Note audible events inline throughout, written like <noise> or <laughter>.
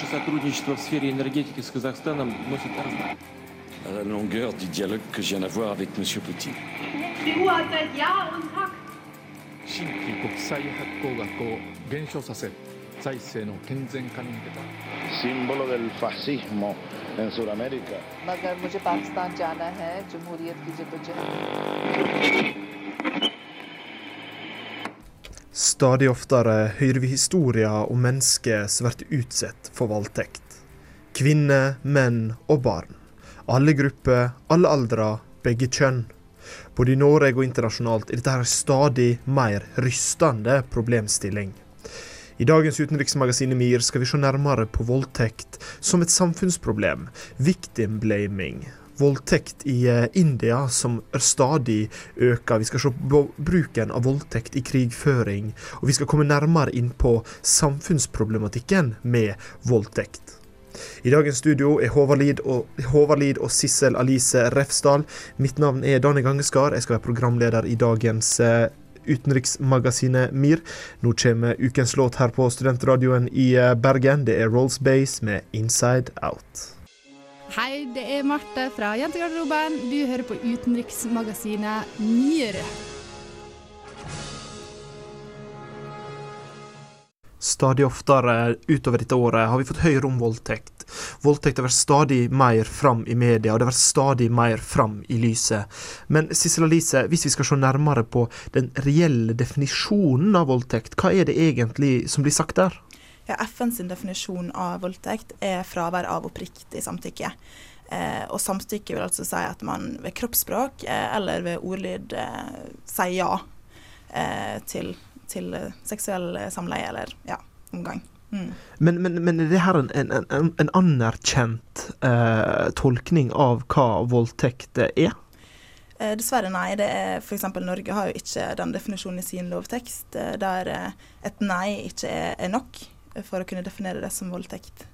Наше сотрудничество в сфере la longueur du dialogue que je viens d'avoir avec M. Poutine. Símbolo del fascismo en Sudamérica. Stadig oftere hører vi historier om mennesker som blir utsatt for voldtekt. Kvinner, menn og barn. Alle grupper, alle aldre, begge kjønn. Både i Norge og internasjonalt er dette her stadig mer rystende problemstilling. I dagens utenriksmagasin MIR skal vi se nærmere på voldtekt som et samfunnsproblem, victim blaming. Voldtekt i eh, India som stadig øker. Vi skal se på bruken av voldtekt i krigføring, og vi skal komme nærmere inn på samfunnsproblematikken med voldtekt. I dagens studio er Håvard Lid og, Sissel Alice Refsdal. Mitt navn er Dani Gangeskar. Jeg skal være programleder i dagens eh, utenriksmagasinet MIR. Nå kommer ukens låt her på studentradioen i eh, Bergen. Det er Rolls Base med 'Inside Out'. Hei, det er Marte fra Jentegarderoben. Du hører på utenriksmagasinet Myr. Stadig oftere utover dette året har vi fått høyere om voldtekt. Voldtekt har vært stadig mer fram i media, og det har vært stadig mer fram i lyset. Men Sissel Alice, hvis vi skal se nærmere på den reelle definisjonen av voldtekt, hva er det egentlig som blir sagt der? Ja, FNs definisjon av voldtekt er fravær av oppriktig samtykke. Eh, og samtykke vil altså si at man ved kroppsspråk eh, eller ved ordlyd eh, sier ja eh, til, til eh, seksuell samleie eller ja, omgang. Mm. Men, men, men er det her en, en, en, en anerkjent eh, tolkning av hva voldtekt er? Eh, dessverre nei. det er F.eks. Norge har jo ikke den definisjonen i sin lovtekst, der et nei ikke er, er nok for å kunne definere det som voldtekt.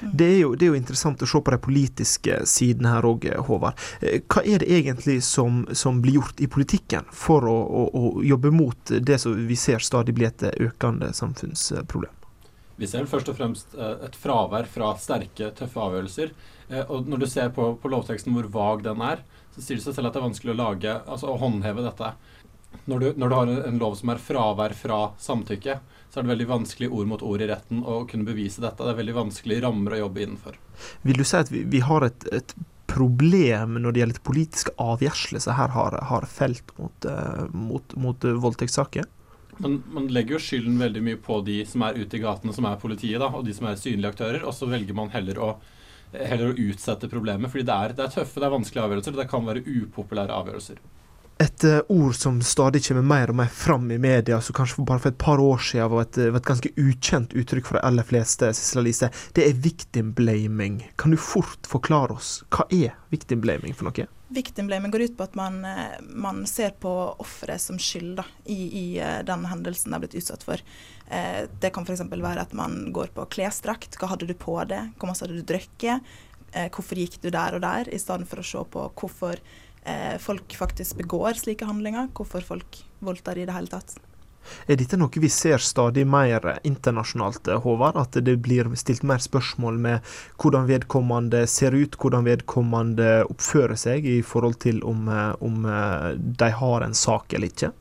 Det er, jo, det er jo interessant å se på de politiske sidene her òg, Håvard. Eh, Hva er det egentlig som, som blir gjort i politikken for å, å, å jobbe mot det som vi ser stadig blir et økende samfunnsproblem? Vi ser først og fremst eh, et fravær fra sterke, tøffe avgjørelser. Eh, Og når du ser på, på lovteksten hvor vag den er, så sier det seg selv at det er vanskelig å lage, altså å håndheve dette. Når du, når du har en lov som er fravær fra samtykke, så er det veldig vanskelig ord mot ord i retten å kunne bevise dette. Det er veldig vanskelig rammer å jobbe innenfor. Vil du si at vi, vi har et, et problem når det gjelder politiske avgjørelser som her har, har felt mot, eh, mot, mot voldtektssaker? Man, man legger jo skylden veldig mye på de som er ute i gatene, som er politiet, da, og de som er synlige aktører, og så velger man heller å, heller å utsette problemet. Fordi det er, det er tøffe, det er vanskelige avgjørelser, og det kan være upopulære avgjørelser. Et uh, ord som stadig kommer mer og mer fram i media, som kanskje bare for et par år siden var et, var et ganske ukjent uttrykk for de aller fleste, Sissel Alice, det er victim blaming. Kan du fort forklare oss, hva er victim blaming for noe? Victim blaming går ut på at man, eh, man ser på offeret som skyld i, i eh, den hendelsen de har blitt utsatt for. Eh, det kan f.eks. være at man går på klesdrakt. Hva hadde du på det? Hvor masse hadde du drukket? Eh, hvorfor gikk du der og der? I stedet for å se på hvorfor eh, folk faktisk begår slike handlinger. Hvorfor folk voldtar i det hele tatt. Er dette noe vi ser stadig mer internasjonalt, Håvard? At det blir stilt mer spørsmål med hvordan vedkommende ser ut, hvordan vedkommende oppfører seg i forhold til om, eh, om eh, de har en sak eller ikke?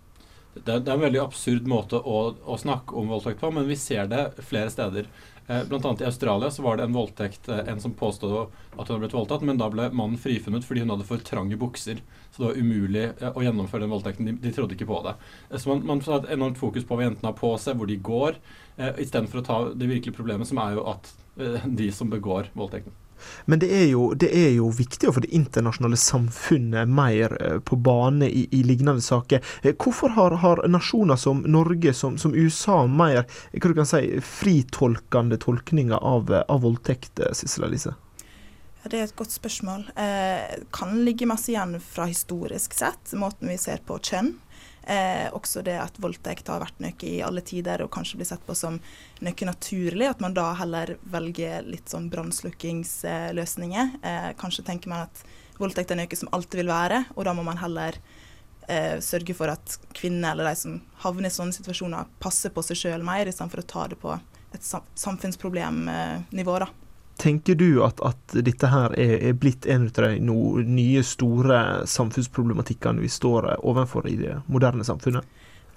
Det er, det er en veldig absurd måte å, å snakke om voldtekt på, men vi ser det flere steder. Eh, annet i Australia så var det en voldtekt, eh, en som påstod at hun hadde blitt voldtatt, men da ble mannen frifunnet fordi hun hadde for trange bukser. Så det var umulig eh, å gjennomføre den voldtekten. De, de trodde ikke på det. Eh, Så man, man får ha et enormt fokus på hva jentene har på seg, hvor de går, eh, istedenfor å ta det virkelige problemet, som er jo at de som begår voldtekten. Men det er, jo, det er jo viktig å få det internasjonale samfunnet mer eh, på bane i, i lignende saker. Eh, Hvorfor har, har nasjoner som Norge, som, som USA, mer hva du kan si, fritolkende tolkninger av, eh, av voldtekt, eh, Sissel Alice? Ja, det er et godt spørsmål. Eh, kan ligge masse igjen fra historisk sett, måten vi ser på kjønn. Eh, også det at voldtekt har vært noe i alle tider og kanskje blir sett på som noe naturlig. At man da heller velger litt sånn brannslukkingsløsninger. Eh, kanskje tenker man at voldtekt er noe som alltid vil være, og da må man heller eh, sørge for at kvinner eller de som havner i sånne situasjoner, passer på seg sjøl mer, istedenfor å ta det på et samfunnsproblemnivå. da. Tenker du at, at dette her er, er, blitt en av de no, nye, store samfunnsproblematikkene vi står overfor i det moderne samfunnet?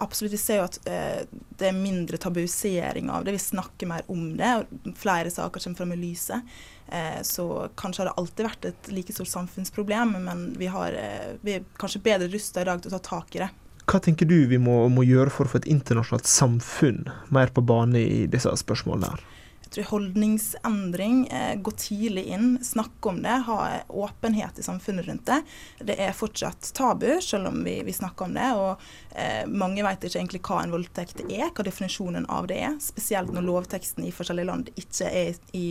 Absolutt. Vi ser jo at eh, det er mindre tabuisering av det. Vi snakker mer om det. og Flere saker kommer fram i lyset. Eh, så kanskje har det alltid vært et like stort samfunnsproblem, men vi, har, eh, vi er kanskje bedre rusta i dag til å ta tak i det. Hva tenker du vi må, må gjøre for å få et internasjonalt samfunn mer på bane i disse spørsmålene? her? Tror holdningsendring, eh, gå tidlig inn, snakke om det, ha åpenhet i samfunnet rundt det. Det er fortsatt tabu, selv om vi, vi snakker om det. Og eh, mange vet ikke egentlig hva en voldtekt er, hva definisjonen av det er. Spesielt når lovteksten i forskjellige land ikke er i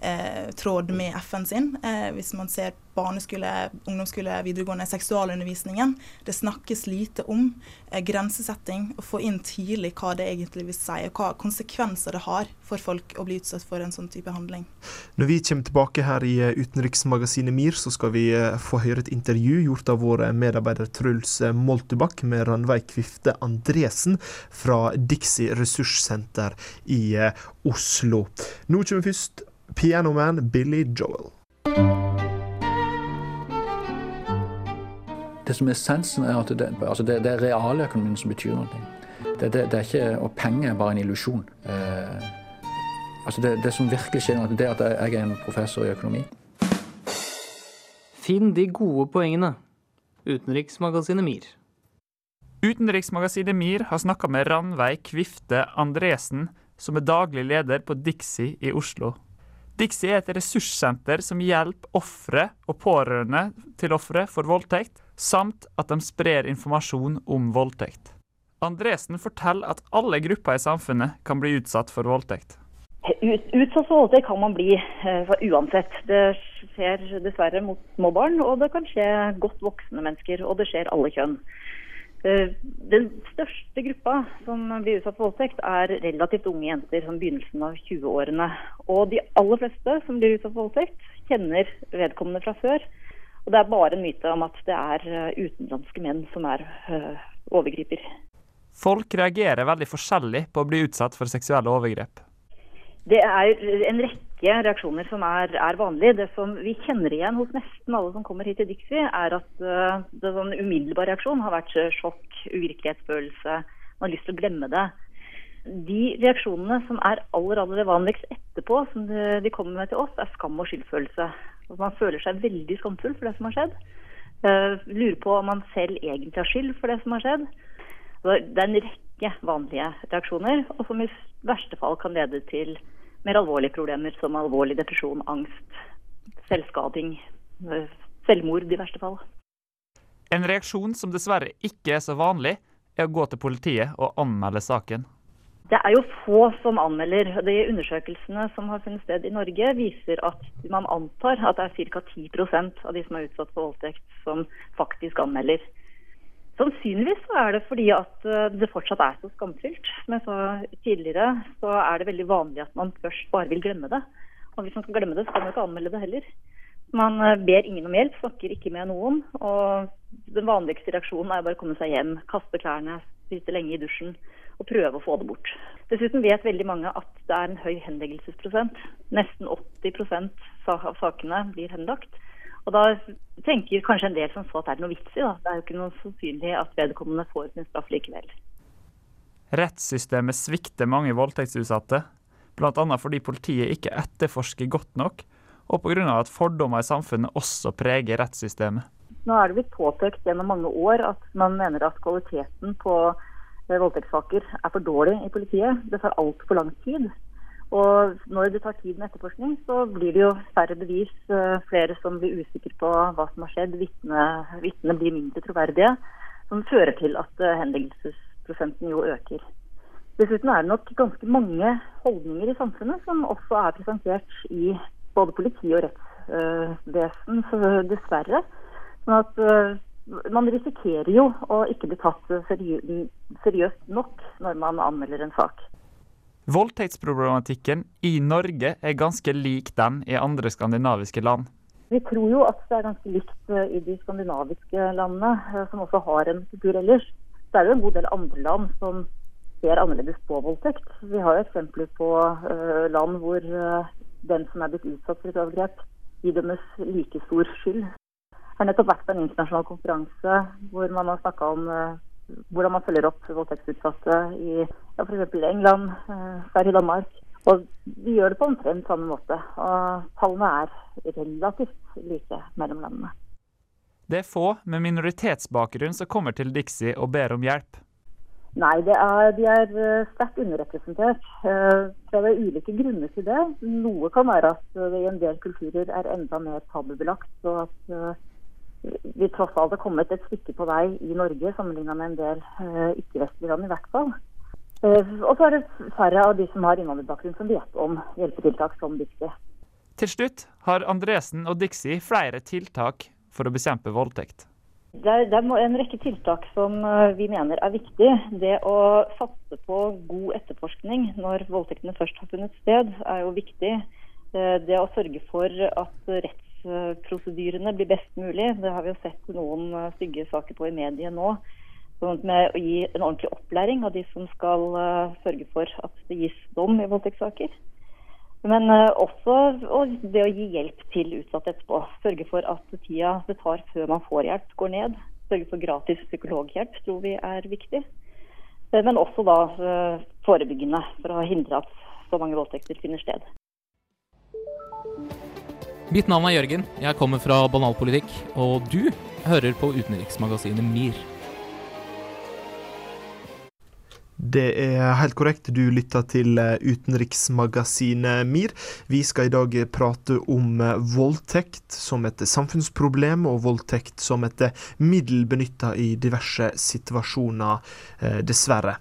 eh, tråd med FN sin. Eh, hvis man ser barneskole, ungdomsskole, videregående, seksualundervisningen. Det snakkes lite om eh, grensesetting, å få inn tidlig hva det egentlig vil si, og hva konsekvenser det har for folk å bli utsatt for en sånn type handling. Når vi kommer tilbake her i eh, utenriksmagasinet MIR, så skal vi eh, få høre et intervju gjort av vår medarbeider Truls Moltebakk med Ranveig Kvifte Andresen fra Dixie ressurssenter i Oslo. Nå kommer først Pianoman Billy Joel. Det som er essensen, er at det, altså det, det er realøkonomien som betyr noe. Det, det, det, er ikke, Og penger er bare en illusjon. Eh, altså det, som virkelig skjer er at jeg er en professor i økonomi. Finn de gode poengene. Utenriksmagasinet MIR. Utenriksmagasinet MIR har snakka med Ranveig Kvifte Andresen, som er daglig leder på Dixie i Oslo. Dixie er et ressurssenter som hjelper ofre og pårørende til ofre for voldtekt, samt at de sprer informasjon om voldtekt. Andresen forteller at alle grupper i samfunnet kan bli utsatt for voldtekt. Utsatt for voldtekt kan man bli uh, uansett. Det skjer dessverre mot små barn, og det kan skje godt voksne mennesker. Og det skjer alle kjønn. Eh, den største gruppa som blir utsatt for voldtekt, er relativt unge jenter som begynnelsen av 20-årene. Og de aller fleste som blir utsatt for voldtekt, kjenner vedkommende fra før. Og det er bare en myte om at det er eh, utenlandske menn som er uh, overgriper. Folk reagerer veldig forskjellig på å bli utsatt for seksuelle overgrep. Det er en rekke rekke reaksjoner som er, er vanlige. Det som vi kjenner igjen hos nesten alle som kommer hit til Dixie, er at uh, det sånn umiddelbar reaksjon har vært sjokk, uvirkelighetsfølelse, man har lyst til å glemme det. De reaksjonene som er aller aller vanligst etterpå, som de kommer med til oss, er skam og skyldfølelse. Man føler seg veldig skamfull for det som har skjedd. Uh, lurer på om man selv egentlig har skyld for det som har skjedd. Det er en rekke vanlige reaksjoner, og som i verste fall kan lede til mer alvorlige problemer som alvorlig depresjon, angst, selvskading, eh, selvmord i verste fall. En reaksjon som dessverre ikke er så vanlig, er å gå til politiet og anmelde saken. Det er jo få som anmelder. De undersøkelsene som har funnet sted i Norge, viser at man antar at det er ca. 10% av de som er utsatt for voldtekt, som faktisk anmelder. Sannsynligvis så er det fordi at eh, det fortsatt er så skamfylt. Som jeg sa tidligere, så er det veldig vanlig at man først bare vil glemme det. Og hvis man skal glemme det, så kan man ikke anmelde det heller. Man eh, ber ingen om hjelp, snakker ikke med noen. Og den vanligste reaksjonen er bare å komme seg hjem, kaste klærne, sitte lenge i dusjen og prøve å få det bort. Dessuten vet veldig mange at det er en høy henleggelsesprosent. Nesten 80% av sakene blir henlagt. Og da tenker kanskje en del som så at det er noe vits i. Det er jo ikke noe sannsynlig at vedkommende får sin straff likevel. Rettssystemet svikter mange voldtektsutsatte, bl.a. fordi politiet ikke etterforsker godt nok, og pga. at fordommer i samfunnet også preger rettssystemet. Nå er det blitt påpekt gjennom mange år at man mener at kvaliteten på eh, voldtektssaker er for dårlig i politiet. Det tar altfor lang tid. Og når det tar tid med etterforskning, så blir det jo færre bevis, eh, flere som blir usikre på hva som har skjedd. Vitnene blir mindre troverdige, som fører til at eh, henleggelsesprosenten jo øker. Dessuten er det nok ganske mange holdninger i samfunnet som også er presentert i både politi og rettsvesen, dessverre. Sånn at eh, man risikerer jo å ikke bli tatt seriøst nok når man anmelder en sak. Voldtektsproblematikken i Norge er ganske lik den i andre skandinaviske land. Vi tror jo at det er ganske likt eh, i de skandinaviske landene, eh, som også har en kultur ellers. Det er jo en god del andre land som ser annerledes på voldtekt. Vi har jo eksempler på uh, land hvor den som er blitt utsatt for et overgrep, idømmes like stor skyld. Jeg har nettopp vært en internasjonal konferanse hvor man har snakka om hvordan man følger opp voldtektsutsatte i ja, f.eks. England, Sverige, Danmark. Og vi gjør det på omtrent samme måte. Og tallene er relativt like mellom landene. Det er få med minoritetsbakgrunn som kommer til Dixie og ber om hjelp. Nei, er, de er eh, sterkt underrepresentert. Så det er ulike grunner til det. Noe kan være at det i en del kulturer er enda mer tabubelagt. og at eh, vi tross alt har kommet et stykke på vei i Norge sammenlignet med en del ikke-vestlige land, i hvert fall. Og så er det færre av de som har innvandrerbakgrunn som vet om hjelpetiltak som Dixie. Til slutt har Andresen og Dixie flere tiltak for å bekjempe voldtekt. Det er, det er, en rekke tiltak som eh, vi mener er viktig. Det å satse på god etterforskning når voldtektene først har funnet sted, er jo viktig. Eh, det å sørge for at rettsprosedyrene blir best mulig. Det har vi jo sett noen eh, stygge saker på i mediet nå. Sånn med å gi en ordentlig opplæring av de som skal sørge for at det gis dom i voldtektssaker. Men uh, også det å gi hjelp til utsatte etterpå. Sørge for at tida det tar før man får hjelp, går ned. Sørge for gratis psykologhjelp tror vi er viktig. Men også da forebyggende, for å hindre at så mange voldtekter finner sted. Mitt navn er Jørgen. Jeg kommer fra Banalpolitikk. Og du hører på utenriksmagasinet MIR. Det er helt korrekt. Du lytter til eh, utenriksmagasinet MIR. Vi skal i dag prate om eh, voldtekt som et samfunnsproblem, og voldtekt som et middel benytta i diverse situasjoner, eh, dessverre.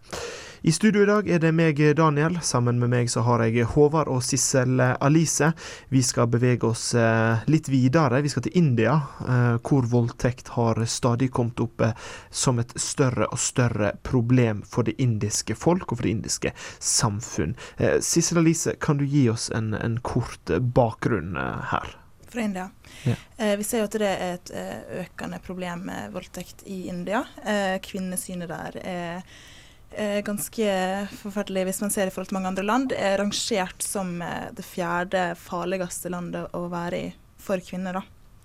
I studio i dag er det meg, Daniel. Sammen med meg så har jeg Håvard og Sissel Alice. Vi skal bevege oss eh, litt videre. Vi skal til India, eh, hvor voldtekt har stadig kommet opp eh, som et større og større problem for det indiske folk og for det indiske samfunn. Sissel Alice, kan du gi oss en, en kort bakgrunn her? fra India. Ja. Eh, vi ser jo at det er et økende problem med voldtekt i India. Eh, kvinnesynet der er er ganske forferdelig hvis man ser i forhold til mange andre land. er rangert som eh, det fjerde farligste landet å være i for kvinner. da.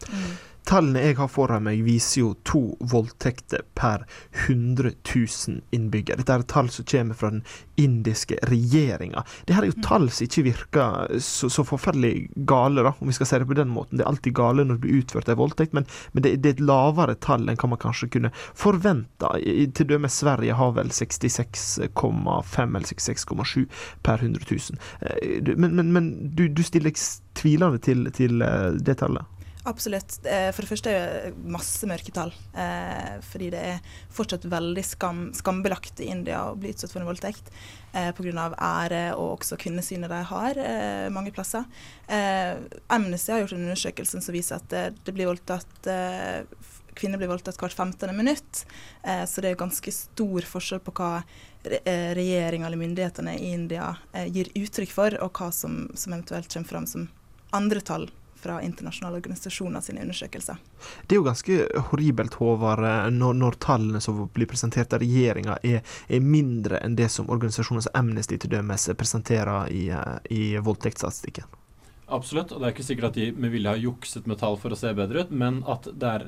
Mm. Tallene jeg har foran meg, viser jo to voldtekter per 100 000 innbyggere. Dette er tall som kommer fra den indiske regjeringa. Dette er jo mm. tall som ikke virker så, så, forferdelig gale, da, om vi skal si det på den måten. Det er alltid gale når det blir utført en voldtekt, men, men det, det, er et lavere tall enn hva man kanskje kunne forvente. Til dømes Sverige har vel 66,5 eller 66,7 per 100 000. Eh, men, men, men du, du stiller tvilende til, til eh, det tallet? Absolutt. Eh, for det første er det masse mørketall. Eh, fordi det er fortsatt veldig skam, skambelagt i India å bli utsatt for en voldtekt. Eh, Pga. ære og også kvinnesynet de har mange plasser. Amnesty har gjort en undersøkelse som viser at det, blir voldtatt kvinner blir voldtatt hvert 15. minutt. Så det er ganske stor forskjell på hva regjeringa eller myndighetene i India gir uttrykk for, og hva som, som eventuelt kommer fram som andre tall fra internasjonale organisasjoner sine undersøkelser. Det er jo ganske horribelt, Håvard, når, når tallene som blir presentert av regjeringa er, er, mindre enn det som organisasjoner som Amnesty til dømes presenterer i, i voldtektsstatistikken. Absolutt, og det er ikke sikkert at de med vilje har jukset med tall for å se bedre ut, men at det er,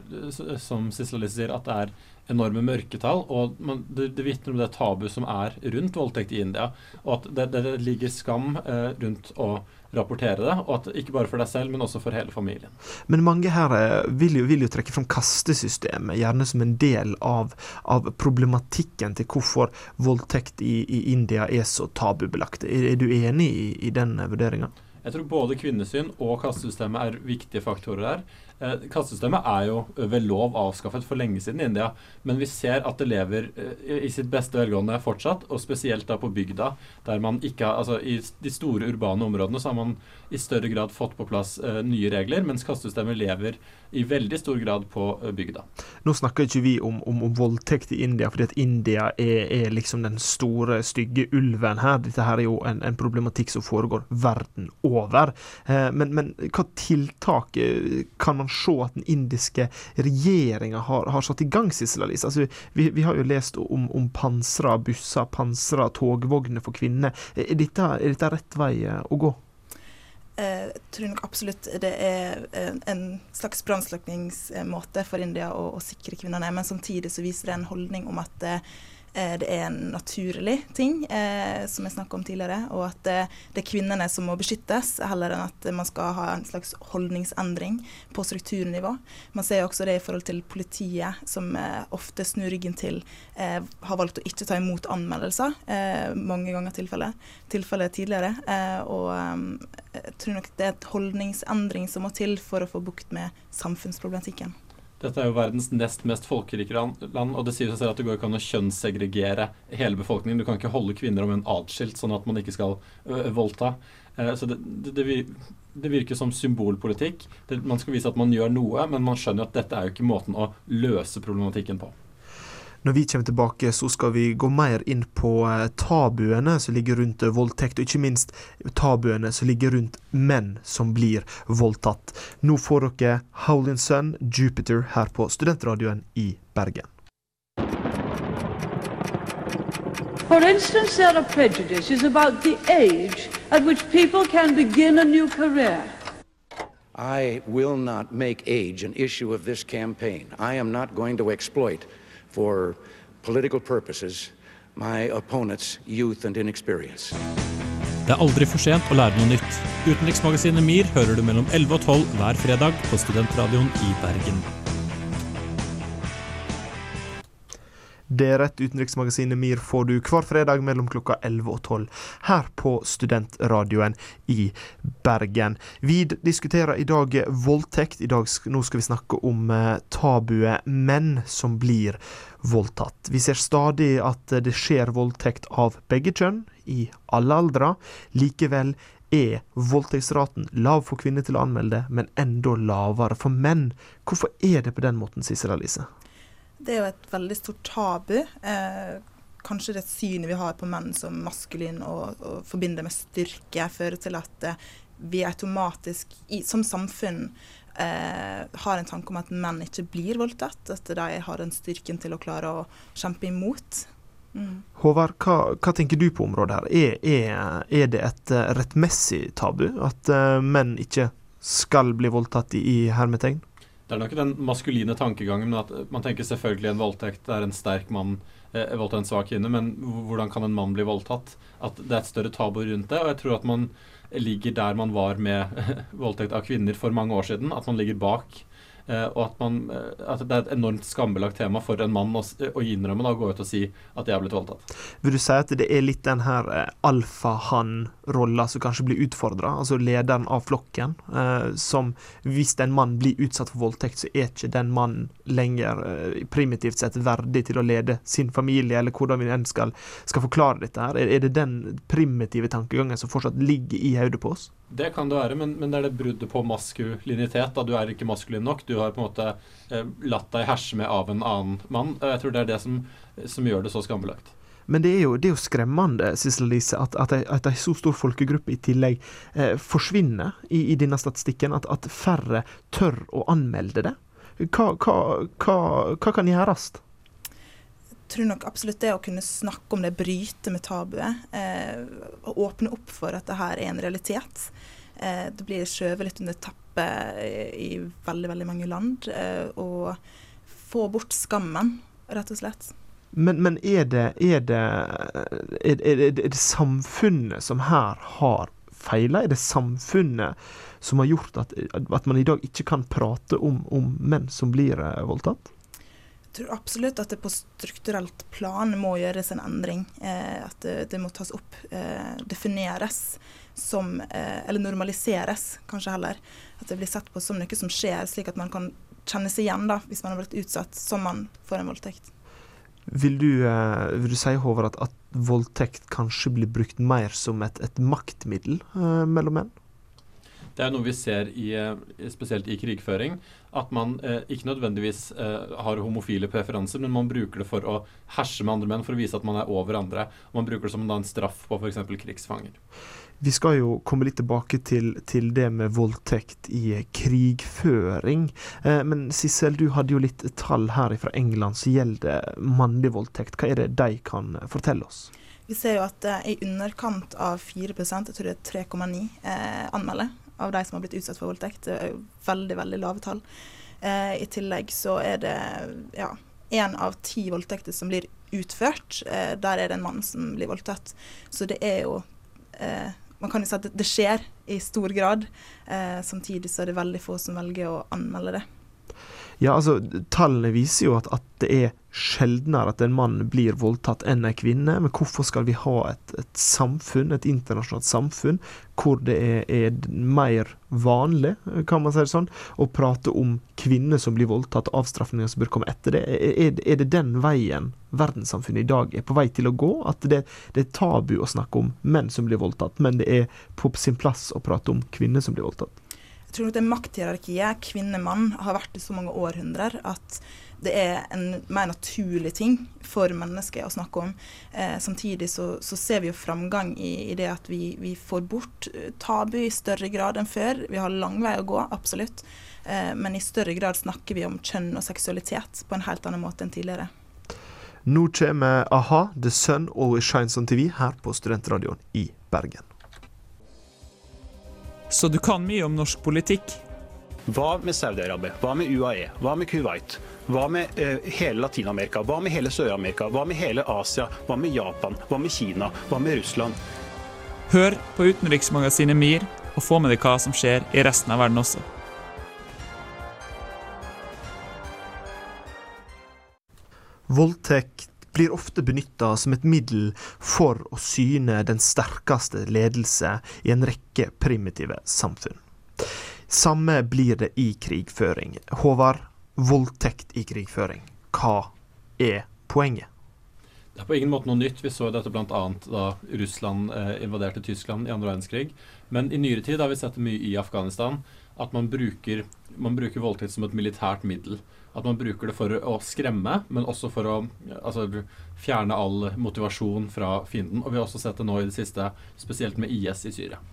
som Sissel sier, at det er enorme mørketall. Og man, det, det vitner om det tabu som er rundt voldtekt i India. Og at det, det ligger skam eh, rundt å rapportere det. Og at ikke bare for deg selv, men også for hele familien. Men mange her eh, vil jo, vil jo trekke fram kastesystemet, gjerne som en del av, av problematikken til hvorfor voldtekt i, i, India er så tabubelagt. Er, er du enig i, i den vurderinga? Jeg tror både kvinnesyn og kastesystemet er viktige faktorer der. Eh, Kastesystemet er jo ved lov avskaffet for lenge siden i India, men vi ser at det lever eh, i sitt beste velgående fortsatt, og spesielt da på bygda, der man ikke har Altså i de store urbane områdene så har man i større grad fått på plass eh, nye regler, mens kastesystemet lever i veldig stor grad på uh, bygda. Nå snakker ikke vi om, om, om voldtekt i India, fordi at India er, er, liksom den store, stygge ulven her. Dette her er jo en, en problematikk som foregår verden over. Eh, men, men hva tiltak kan man se at den indiske regjeringa har, har, satt i gang, Sissel Alice? Altså, vi, vi, har jo lest om, om pansra busser, pansra togvogner for kvinner. Er dette, er dette rett vei eh, å gå? Jeg tror nok absolutt det er en slags brannslukningsmåte for India å, å, sikre kvinnene, men samtidig så viser det en holdning om at Eh, det er en naturlig ting, eh, som jeg snakka om tidligere. Og at det, det, er kvinnene som må beskyttes, heller enn at man skal ha en slags holdningsendring på strukturnivå. Man ser også det i forhold til politiet, som eh, ofte snur ryggen til, eh, har valgt å ikke ta imot anmeldelser. Eh, mange ganger tilfellet, tilfellet tidligere. Eh, og jeg tror nok det er et holdningsendring som må til for å få bukt med samfunnsproblematikken. Dette er jo verdens nest mest folkerike land, og det sier seg selv at det går ikke an å kjønnssegregere hele befolkningen. Du kan ikke holde kvinner og menn atskilt, sånn at man ikke skal voldta. Eh, så det, det, det, virker som symbolpolitikk. Det, man skal vise at man gjør noe, men man skjønner at dette er jo ikke måten å løse problematikken på. Når vi kommer tilbake, så skal vi gå mer inn på eh, tabuene som ligger rundt eh, voldtekt, og ikke minst tabuene som ligger rundt menn som blir voldtatt. Nå får dere Howlin' Sun, Jupiter, her på Studentradioen i Bergen. For instance, there are prejudices about the age at which people can begin a new career. I will not make age an issue of this campaign. I am not going to exploit for political purposes my opponent's youth and inexperience. Det er aldri for sent å lære noe nytt. Utenriksmagasinet MIR hører du mellom 11 og 12 hver fredag på Studentradioen i Bergen. Det rett utenriksmagasinet MIR får du hver fredag mellom klokka 11 og 12 her på Studentradioen i Bergen. Vi diskuterer i dag voldtekt. I dag, nå skal vi snakke om eh, tabuet menn som blir voldtatt. Vi ser stadig at det skjer voldtekt av begge kjønn, i alle aldre. Likevel er voldtektsraten lav for kvinner til å anmelde, men enda lavere for menn. Hvorfor er det på den måten, Sissel Alice? Det er jo et veldig stort tabu. Eh, kanskje det synet vi har på menn som maskulin og, og forbinder med styrke, fører til at eh, vi automatisk i, som samfunn eh, har en tanke om at menn ikke blir voldtatt. At de har den styrken til å klare å kjempe imot. Mm. Håvard, hva, hva, tenker du på området her? Er, er, er det et uh, rettmessig tabu at uh, menn ikke skal bli voldtatt i, i hermetegn? Det er nok den maskuline tankegangen, at man tenker selvfølgelig en voldtekt er en sterk mann eh, voldtatt en svak kvinne, men hvordan kan en mann bli voldtatt? At det er et større tabu rundt det. Og jeg tror at man ligger der man var med <laughs> voldtekt av kvinner for mange år siden. At man ligger bak Eh, og at, man, eh, at, det er et enormt skambelagt tema for en mann å, å innrømme da, å gå ut og si at jeg har blitt voldtatt. Vil du si at det er litt den her eh, alfahann-rolla som kanskje blir utfordra, altså lederen av flokken, eh, som hvis en mann blir utsatt for voldtekt, så er ikke den mannen lenger eh, primitivt sett verdig til å lede sin familie, eller hvordan vi enn skal, skal forklare dette her. Er, er det den primitive tankegangen som fortsatt ligger i hodet på oss? Det kan det være, men, men, det er det bruddet på maskulinitet. Da. Du er ikke maskulin nok. Du har på en måte eh, latt deg herse med av en annen mann. Jeg tror det er det som, som gjør det så skambelagt. Men det er jo, det er jo skremmende Lise, at, at, at en så stor folkegruppe i tillegg eh, forsvinner i, i, denne statistikken. At, at, færre tør å anmelde det. Hva, hva, hva, hva kan gjøres? tror nok absolutt det å kunne snakke om det, bryte med tabuet, eh, åpne opp for at det her er en realitet. Eh, det blir skjøvet litt under teppet i, i veldig, veldig mange land. Eh, og få bort skammen, rett og slett. Men, men er, det, er, det, er, er, det, samfunnet som her har feila? Er det samfunnet som har gjort at, at man i dag ikke kan prate om, om menn som blir voldtatt? Jeg tror absolutt at det på strukturelt plan må gjøres en endring. Eh, at det, det, må tas opp, eh, defineres som eh, Eller normaliseres, kanskje heller. At det blir sett på som noe som skjer, slik at man kan kjenne seg igjen da, hvis man har blitt utsatt som man får en voldtekt. Vil du, eh, vil du si, Håvard, at, at, voldtekt kanskje blir brukt mer som et, et maktmiddel eh, mellom menn? Det er noe vi ser i, eh, spesielt i krigføring. At man eh, ikke nødvendigvis eh, har homofile preferanser, men man bruker det for å herse med andre menn for å vise at man er over andre. Man bruker det som en straff på f.eks. krigsfanger. Vi skal jo komme litt tilbake til, til det med voldtekt i krigføring. Eh, men Sissel, du hadde jo litt tall her fra England som gjelder mannlig voldtekt. Hva er det de kan fortelle oss? Vi ser jo at er i underkant av 4 jeg tror det er 3,9, eh, anmelder av de som har blitt utsatt for voldtekt. Det er jo veldig, veldig lave tall. Eh, I tillegg så er det ja, én av ti voldtekter som blir utført. Eh, der er det en mann som blir voldtatt. Så det er jo eh, Man kan jo si at det skjer i stor grad. Eh, samtidig så er det veldig få som velger å anmelde det. Ja, altså, Tallene viser jo at, at, det er sjeldnere at en mann blir voldtatt enn en kvinne. Men hvorfor skal vi ha et, et samfunn, et internasjonalt samfunn hvor det er, er, mer vanlig, kan man si det sånn, å prate om kvinner som blir voldtatt, avstraffninger som bør komme etter det? Er, er, det den veien verdenssamfunnet i dag er på vei til å gå? At det, det er tabu å snakke om menn som blir voldtatt, men det er på sin plass å prate om kvinner som blir voldtatt? Jeg tror nok det makthierarkiet kvinne-mann har vært i så mange århundrer at det er en mer naturlig ting for mennesker å snakke om. Eh, samtidig så, så, ser vi jo framgang i, i det at vi, vi, får bort eh, tabu i større grad enn før. Vi har lang vei å gå, absolutt. Eh, men i større grad snakker vi om kjønn og seksualitet på en helt annen måte enn tidligere. Nå kommer a-ha, The Sun Always Shines On TV, her på Studentradioen i Bergen. Så du kan mye om norsk politikk? Hva med Saudi-Arabia? Hva med UAE? Hva med Kuwait? Hva med eh, hele Latin-Amerika? Hva med hele Sør-Amerika? Hva med hele Asia? Hva med Japan? Hva med Kina? Hva med Russland? Hør på utenriksmagasinet MIR, og få med deg hva som skjer i resten av verden også. Voldtekt blir ofte benytta som et middel for å syne den sterkeste ledelse i en rekke primitive samfunn. Samme blir det i krigføring. Håvard, voldtekt i krigføring. Hva er poenget? Det er på ingen måte noe nytt. Vi så dette bl.a. da Russland eh, invaderte Tyskland i andre verdenskrig. Men i nyere tid har vi sett det mye i Afghanistan. At man bruker, man bruker voldtekt som et militært middel. At man bruker det for å skremme, men også for å altså, fjerne all motivasjon fra fienden. Og vi har også sett det nå i det siste, spesielt med IS i Syria.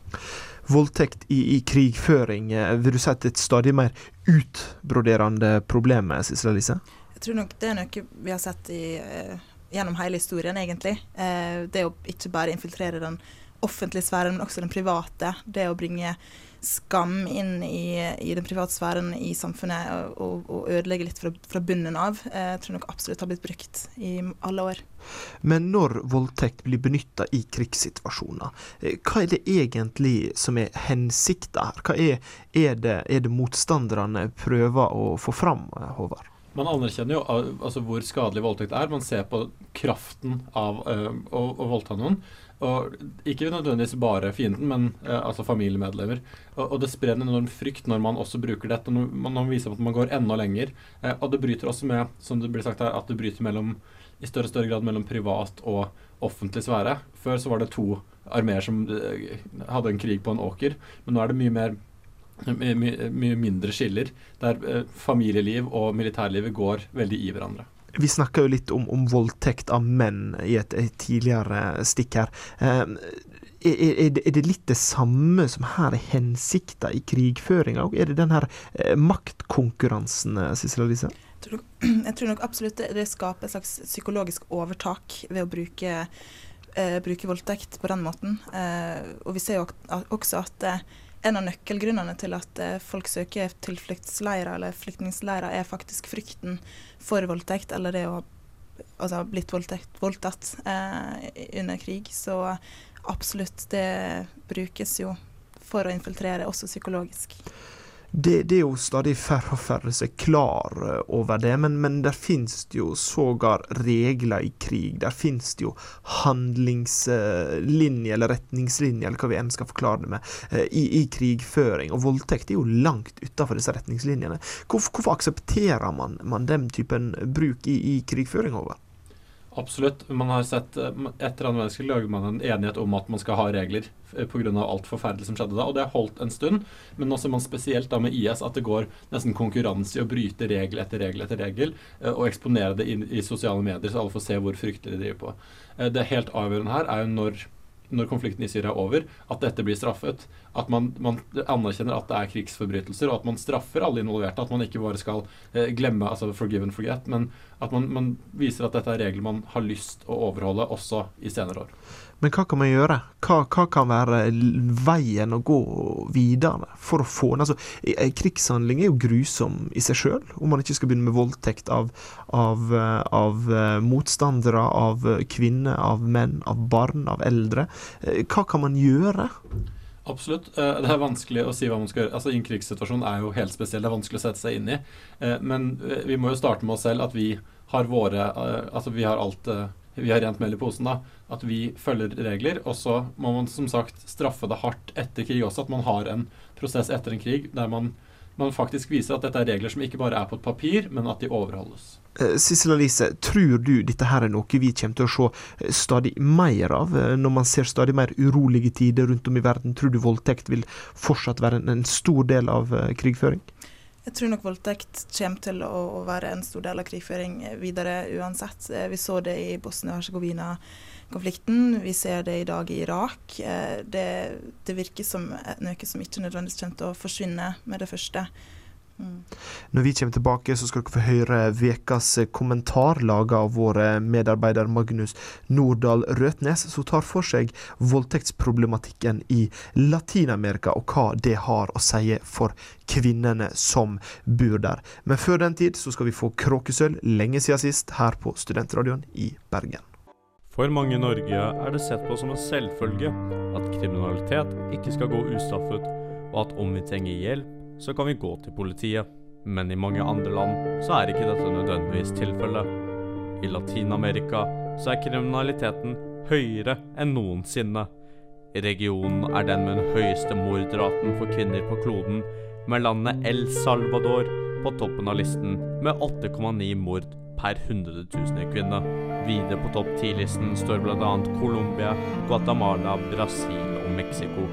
Voldtekt i, i krigføring, eh, vil du si at et stadig mer utbroderende problem, Sissel Elise? Jeg tror nok det er noe vi har sett i, uh, gjennom hele historien, egentlig. Uh, det å ikke bare infiltrere den offentlige sfæren, men også den private. Det å bringe skam inn i, i den private sfæren i samfunnet og, og ødelegge litt fra, fra, bunnen av. Jeg tror nok absolutt har blitt brukt i alle år. Men når voldtekt blir benytta i krigssituasjoner, eh, hva er det egentlig som er hensikta her? Hva er, er, det, er det motstanderne prøver å få fram, Håvard? Man anerkjenner jo altså, hvor skadelig voldtekt er. Man ser på kraften av uh, å, å voldta noen. Og ikke nødvendigvis bare fienden, men uh, altså familiemedlemmer. Og, og, det sprer en enorm frykt når man også bruker dette. Når man, når man viser at man går enda lenger. Uh, og det bryter også med, som det blir sagt her, at det bryter mellom, i større og større grad mellom privat og offentlig sfære. Før så var det to armeer som hadde en krig på en åker, men nå er det mye mer mye, mye mindre skiller, der eh, familieliv og militærlivet går veldig i hverandre. Vi snakka jo litt om, om, voldtekt av menn i et, et tidligere stikk her. Eh, er, er, det, er, det, litt det samme som her er hensikta i krigføringa? Er det den her eh, maktkonkurransen, eh, Sissel Elise? <clears throat> Jeg tror nok absolutt det, det skaper et slags psykologisk overtak ved å bruke, eh, bruke voldtekt på den måten. Eh, og vi ser jo også at eh, en av nøkkelgrunnene til at eh, folk søker tilfluktsleirer eller flyktningleirer, er faktisk frykten for voldtekt, eller det å ha altså, blitt voldtekt, voldtatt eh, under krig. Så absolutt, det brukes jo for å infiltrere, også psykologisk det, det, er jo stadig færre og færre som er klar eh, over det, men, men der finnes det jo sågar regler i krig. Der finnes det jo handlingslinjer eller retningslinjer, eller hva vi enn skal forklare det med, eh, i, i krigføring. Og voldtekt er jo langt utafor disse retningslinjene. Hvorfor, hvorfor aksepterer man, man, den typen bruk i, i krigføring over? Absolutt. Man har sett, eh, Etter annen verdenskrig lager man en enighet om at man skal ha regler eh, pga. alt forferdelig som skjedde da. Og det har holdt en stund. Men nå ser man spesielt da med IS at det går nesten konkurranse i å bryte regel etter regel etter regel eh, og eksponere det i, i sosiale medier, så alle får se hvor fryktelig de driver på. Det helt avgjørende her er jo når når konflikten i Syria er over, at dette blir straffet. At man, man anerkjenner at det er krigsforbrytelser, og at man straffer alle involverte. At man ikke bare skal eh, glemme, altså forgive and forget, men at man, man viser at dette er regler man har lyst å overholde også i senere år. Men hva kan man gjøre? Hva, hva kan være veien å gå videre for å få ned Altså, en krigshandling er jo grusom i seg sjøl, om man ikke skal begynne med voldtekt av, av, av motstandere, av kvinner, av menn, av barn, av eldre. Hva kan man gjøre? Absolutt. Eh, det er vanskelig å si hva man skal gjøre. Altså, En krigssituasjon er jo helt spesiell. Det er vanskelig å sette seg inn i. Eh, men eh, vi må jo starte med oss selv at vi har våre Altså vi har alt vi har rent mel i posen, da. At vi følger regler. Og så må man som sagt straffe det hardt etter krig også. At man har en prosess etter en krig der man, man faktisk viser at dette er regler som ikke bare er på et papir, men at de overholdes. Eh, Sissel Alice, tror du dette her er noe vi kommer til å se eh, stadig mer av, eh, når man ser stadig mer urolige tider rundt om i verden? Tror du voldtekt vil fortsatt være en, en stor del av krigføring? Jeg tror nok voldtekt kommer til å være en stor del av krigføring videre uansett. Eh, vi så det i Bosnia-Hercegovina-konflikten, vi ser det i dag i Irak. Eh, det, det virker som noe som ikke nødvendigvis kommer til å forsvinne med det første. Når vi kommer tilbake, så skal dere få høre ukas kommentar laga av vår medarbeider Magnus Nordahl Røtnes, som tar for seg voldtektsproblematikken i Latin-Amerika, og hva det har å si for kvinnene som bor der. Men før den tid så skal vi få Kråkesølv lenge siden sist, her på Studentradioen i Bergen. For mange i Norge er det sett på som en selvfølge at kriminalitet ikke skal gå ustraffet, og at om vi trenger hjelp så kan vi gå til politiet. Men i mange andre land så er ikke dette nødvendigvis tilfellet. I Latin-Amerika så er kriminaliteten høyere enn noensinne. Regionen er den med den høyeste mordraten for kvinner på kloden, med landet El Salvador på toppen av listen med 8,9 mord per 100 000 kvinner. Videre på topp 10-listen står bl.a. Colombia, Guatemala, Brasil og Mexico.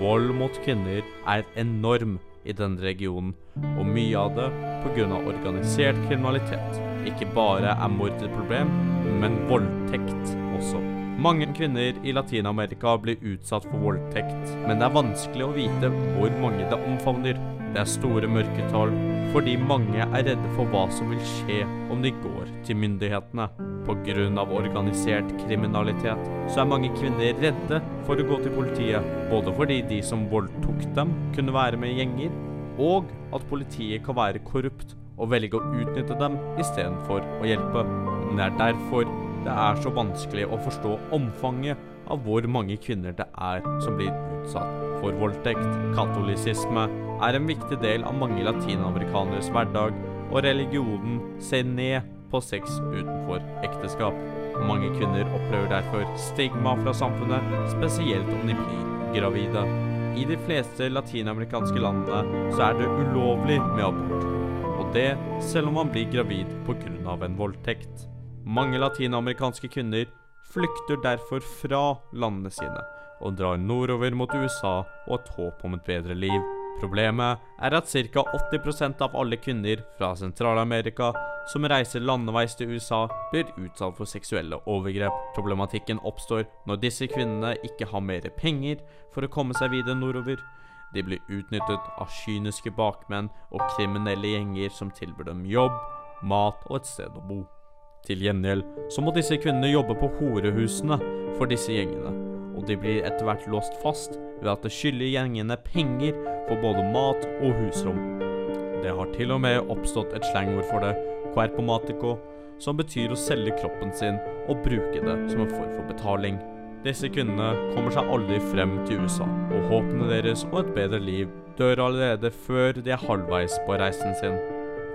Vold mot kvinner er enorm i denne regionen, og mye av det pga. organisert kriminalitet. Ikke bare er mord et problem, men voldtekt også. Mange kvinner i Latin-Amerika blir utsatt for voldtekt, men det er vanskelig å vite hvor mange det omfavner. Det er store mørketall fordi mange er redde for hva som vil skje om de går til myndighetene. Pga. organisert kriminalitet så er mange kvinner redde for å gå til politiet, både fordi de som voldtok dem, kunne være med i gjenger, og at politiet kan være korrupt og velge å utnytte dem istedenfor å hjelpe. Men det er derfor det er så vanskelig å forstå omfanget av hvor mange kvinner det er som blir utsatt for voldtekt. Katolisisme er en viktig del av mange latinamerikaneres hverdag, og religionen ser ned på sex utenfor ekteskap. Mange kvinner opplever derfor stigma fra samfunnet, spesielt om de blir gravide. I de fleste latinamerikanske landene så er det ulovlig med abort, og det selv om man blir gravid pga. en voldtekt. Mange latinamerikanske kvinner flykter derfor fra landene sine og drar nordover mot USA og et håp om et bedre liv. Problemet er at ca. 80% av alle kvinner fra Sentral-Amerika som reiser landeveis til USA, blir utsatt for seksuelle overgrep. Problematikken oppstår når disse kvinnene ikke har mer penger for å komme seg videre nordover. De blir utnyttet av kyniske bakmenn og kriminelle gjenger som tilbyr dem jobb, mat og et sted å bo. Til gjengjeld så må disse kvinnene jobbe på horehusene for disse gjengene, og de blir etter hvert låst fast ved at det skylder gjengene penger for både mat og husrom. Det har til og med oppstått et slangord for det, querpomatico, som betyr å selge kroppen sin og bruke det som en form for betaling. Disse kvinnene kommer seg aldri frem til USA, og håpene deres og et bedre liv dør allerede før de er halvveis på reisen sin.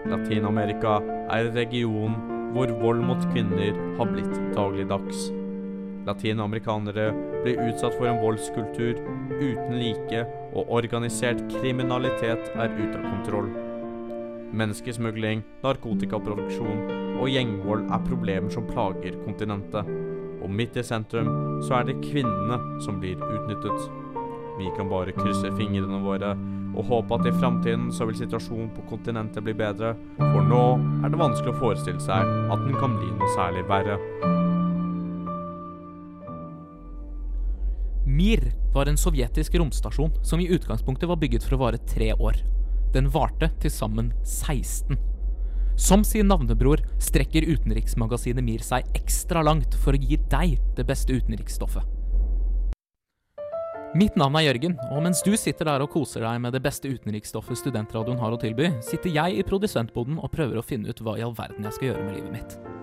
Latin-Amerika er en region hvor vold mot kvinner har blitt dagligdags. Latinamerikanere blir utsatt for en voldskultur uten like, og organisert kriminalitet er ute av kontroll. Menneskesmugling, narkotikaproduksjon og gjengvold er problemer som plager kontinentet. Og midt i sentrum så er det kvinnene som blir utnyttet. Vi kan bare krysse fingrene våre og håpe at i framtiden så vil situasjonen på kontinentet bli bedre, for nå er det vanskelig å forestille seg at den kan bli noe særlig verre. Mir var en sovjetisk romstasjon som i utgangspunktet var bygget for å vare tre år. Den varte til sammen 16. Som sin navnebror strekker utenriksmagasinet Mir seg ekstra langt for å gi deg det beste utenriksstoffet. Mitt navn er Jørgen, og mens du sitter der og koser deg med det beste utenriksstoffet studentradioen har å tilby, sitter jeg i produsentboden og prøver å finne ut hva i all verden jeg skal gjøre med livet mitt.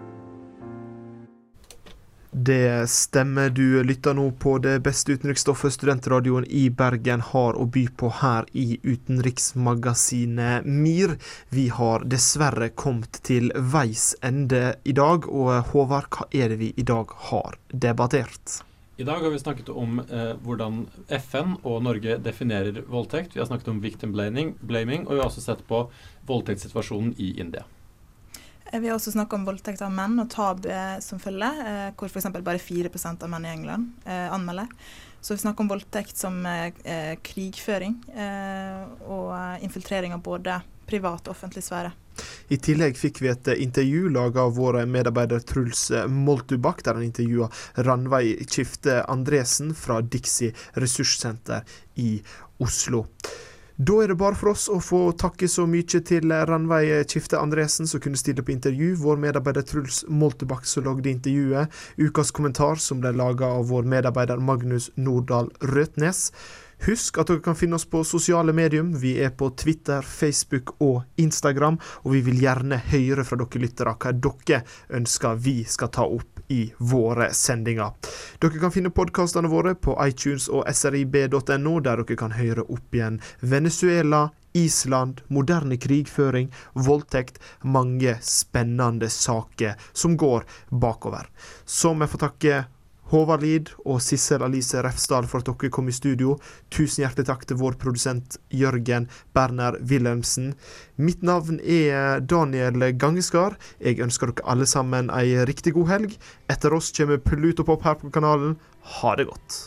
Det stemmer. Du lytter nå på det beste utenriksstoffet studentradioen i Bergen har å by på her i utenriksmagasinet MIR. Vi har dessverre kommet til veis ende i dag, og Håvard, hva er det vi i dag har debattert? I dag har vi snakket om eh, hvordan FN og Norge definerer voldtekt. Vi har snakket om victim blaming, blaming og vi har også sett på voldtektssituasjonen i India. Eh, Vi har også snakket om voldtekt av menn og tabuet som følger, eh, hvor f.eks. bare 4% av menn i England eh, anmelder. Så vi snakker om voldtekt som eh, eh, krigføring eh, og eh, infiltrering av både privat og offentlig sfære. I tillegg fikk vi et intervju laga av vår medarbeider Truls Moltubakk, der han intervjua Ranveig Kifte Andresen fra Dixie ressurssenter i Oslo. Da er det bare for oss å få takke så mye til Ranveig Kifte Andresen, som kunne stille på intervju, vår medarbeider Truls Moltebakk, som lagde intervjuet, ukas kommentar, som ble laga av vår medarbeider Magnus Nordahl Røtnes. Husk at dere kan finne oss på sosiale medium. Vi er på Twitter, Facebook og Instagram, og vi vil gjerne høre fra dere lyttere hva dere ønsker vi skal ta opp i våre sendinger. Dere kan finne podkastene våre på iTunes og srib.no, der dere kan høre opp igjen Venezuela, Island, moderne krigføring, voldtekt, mange spennende saker som går bakover. Så vi får takke Håvard Lid og Sissel Alice Refsdal for at dere kom i studio. Tusen hjertelig takk til vår produsent Jørgen Berner Wilhelmsen. Mitt navn er Daniel Gangeskar. Jeg ønsker dere alle sammen ei riktig god helg. Etter oss kommer Pluto Pop her på kanalen. Ha det godt.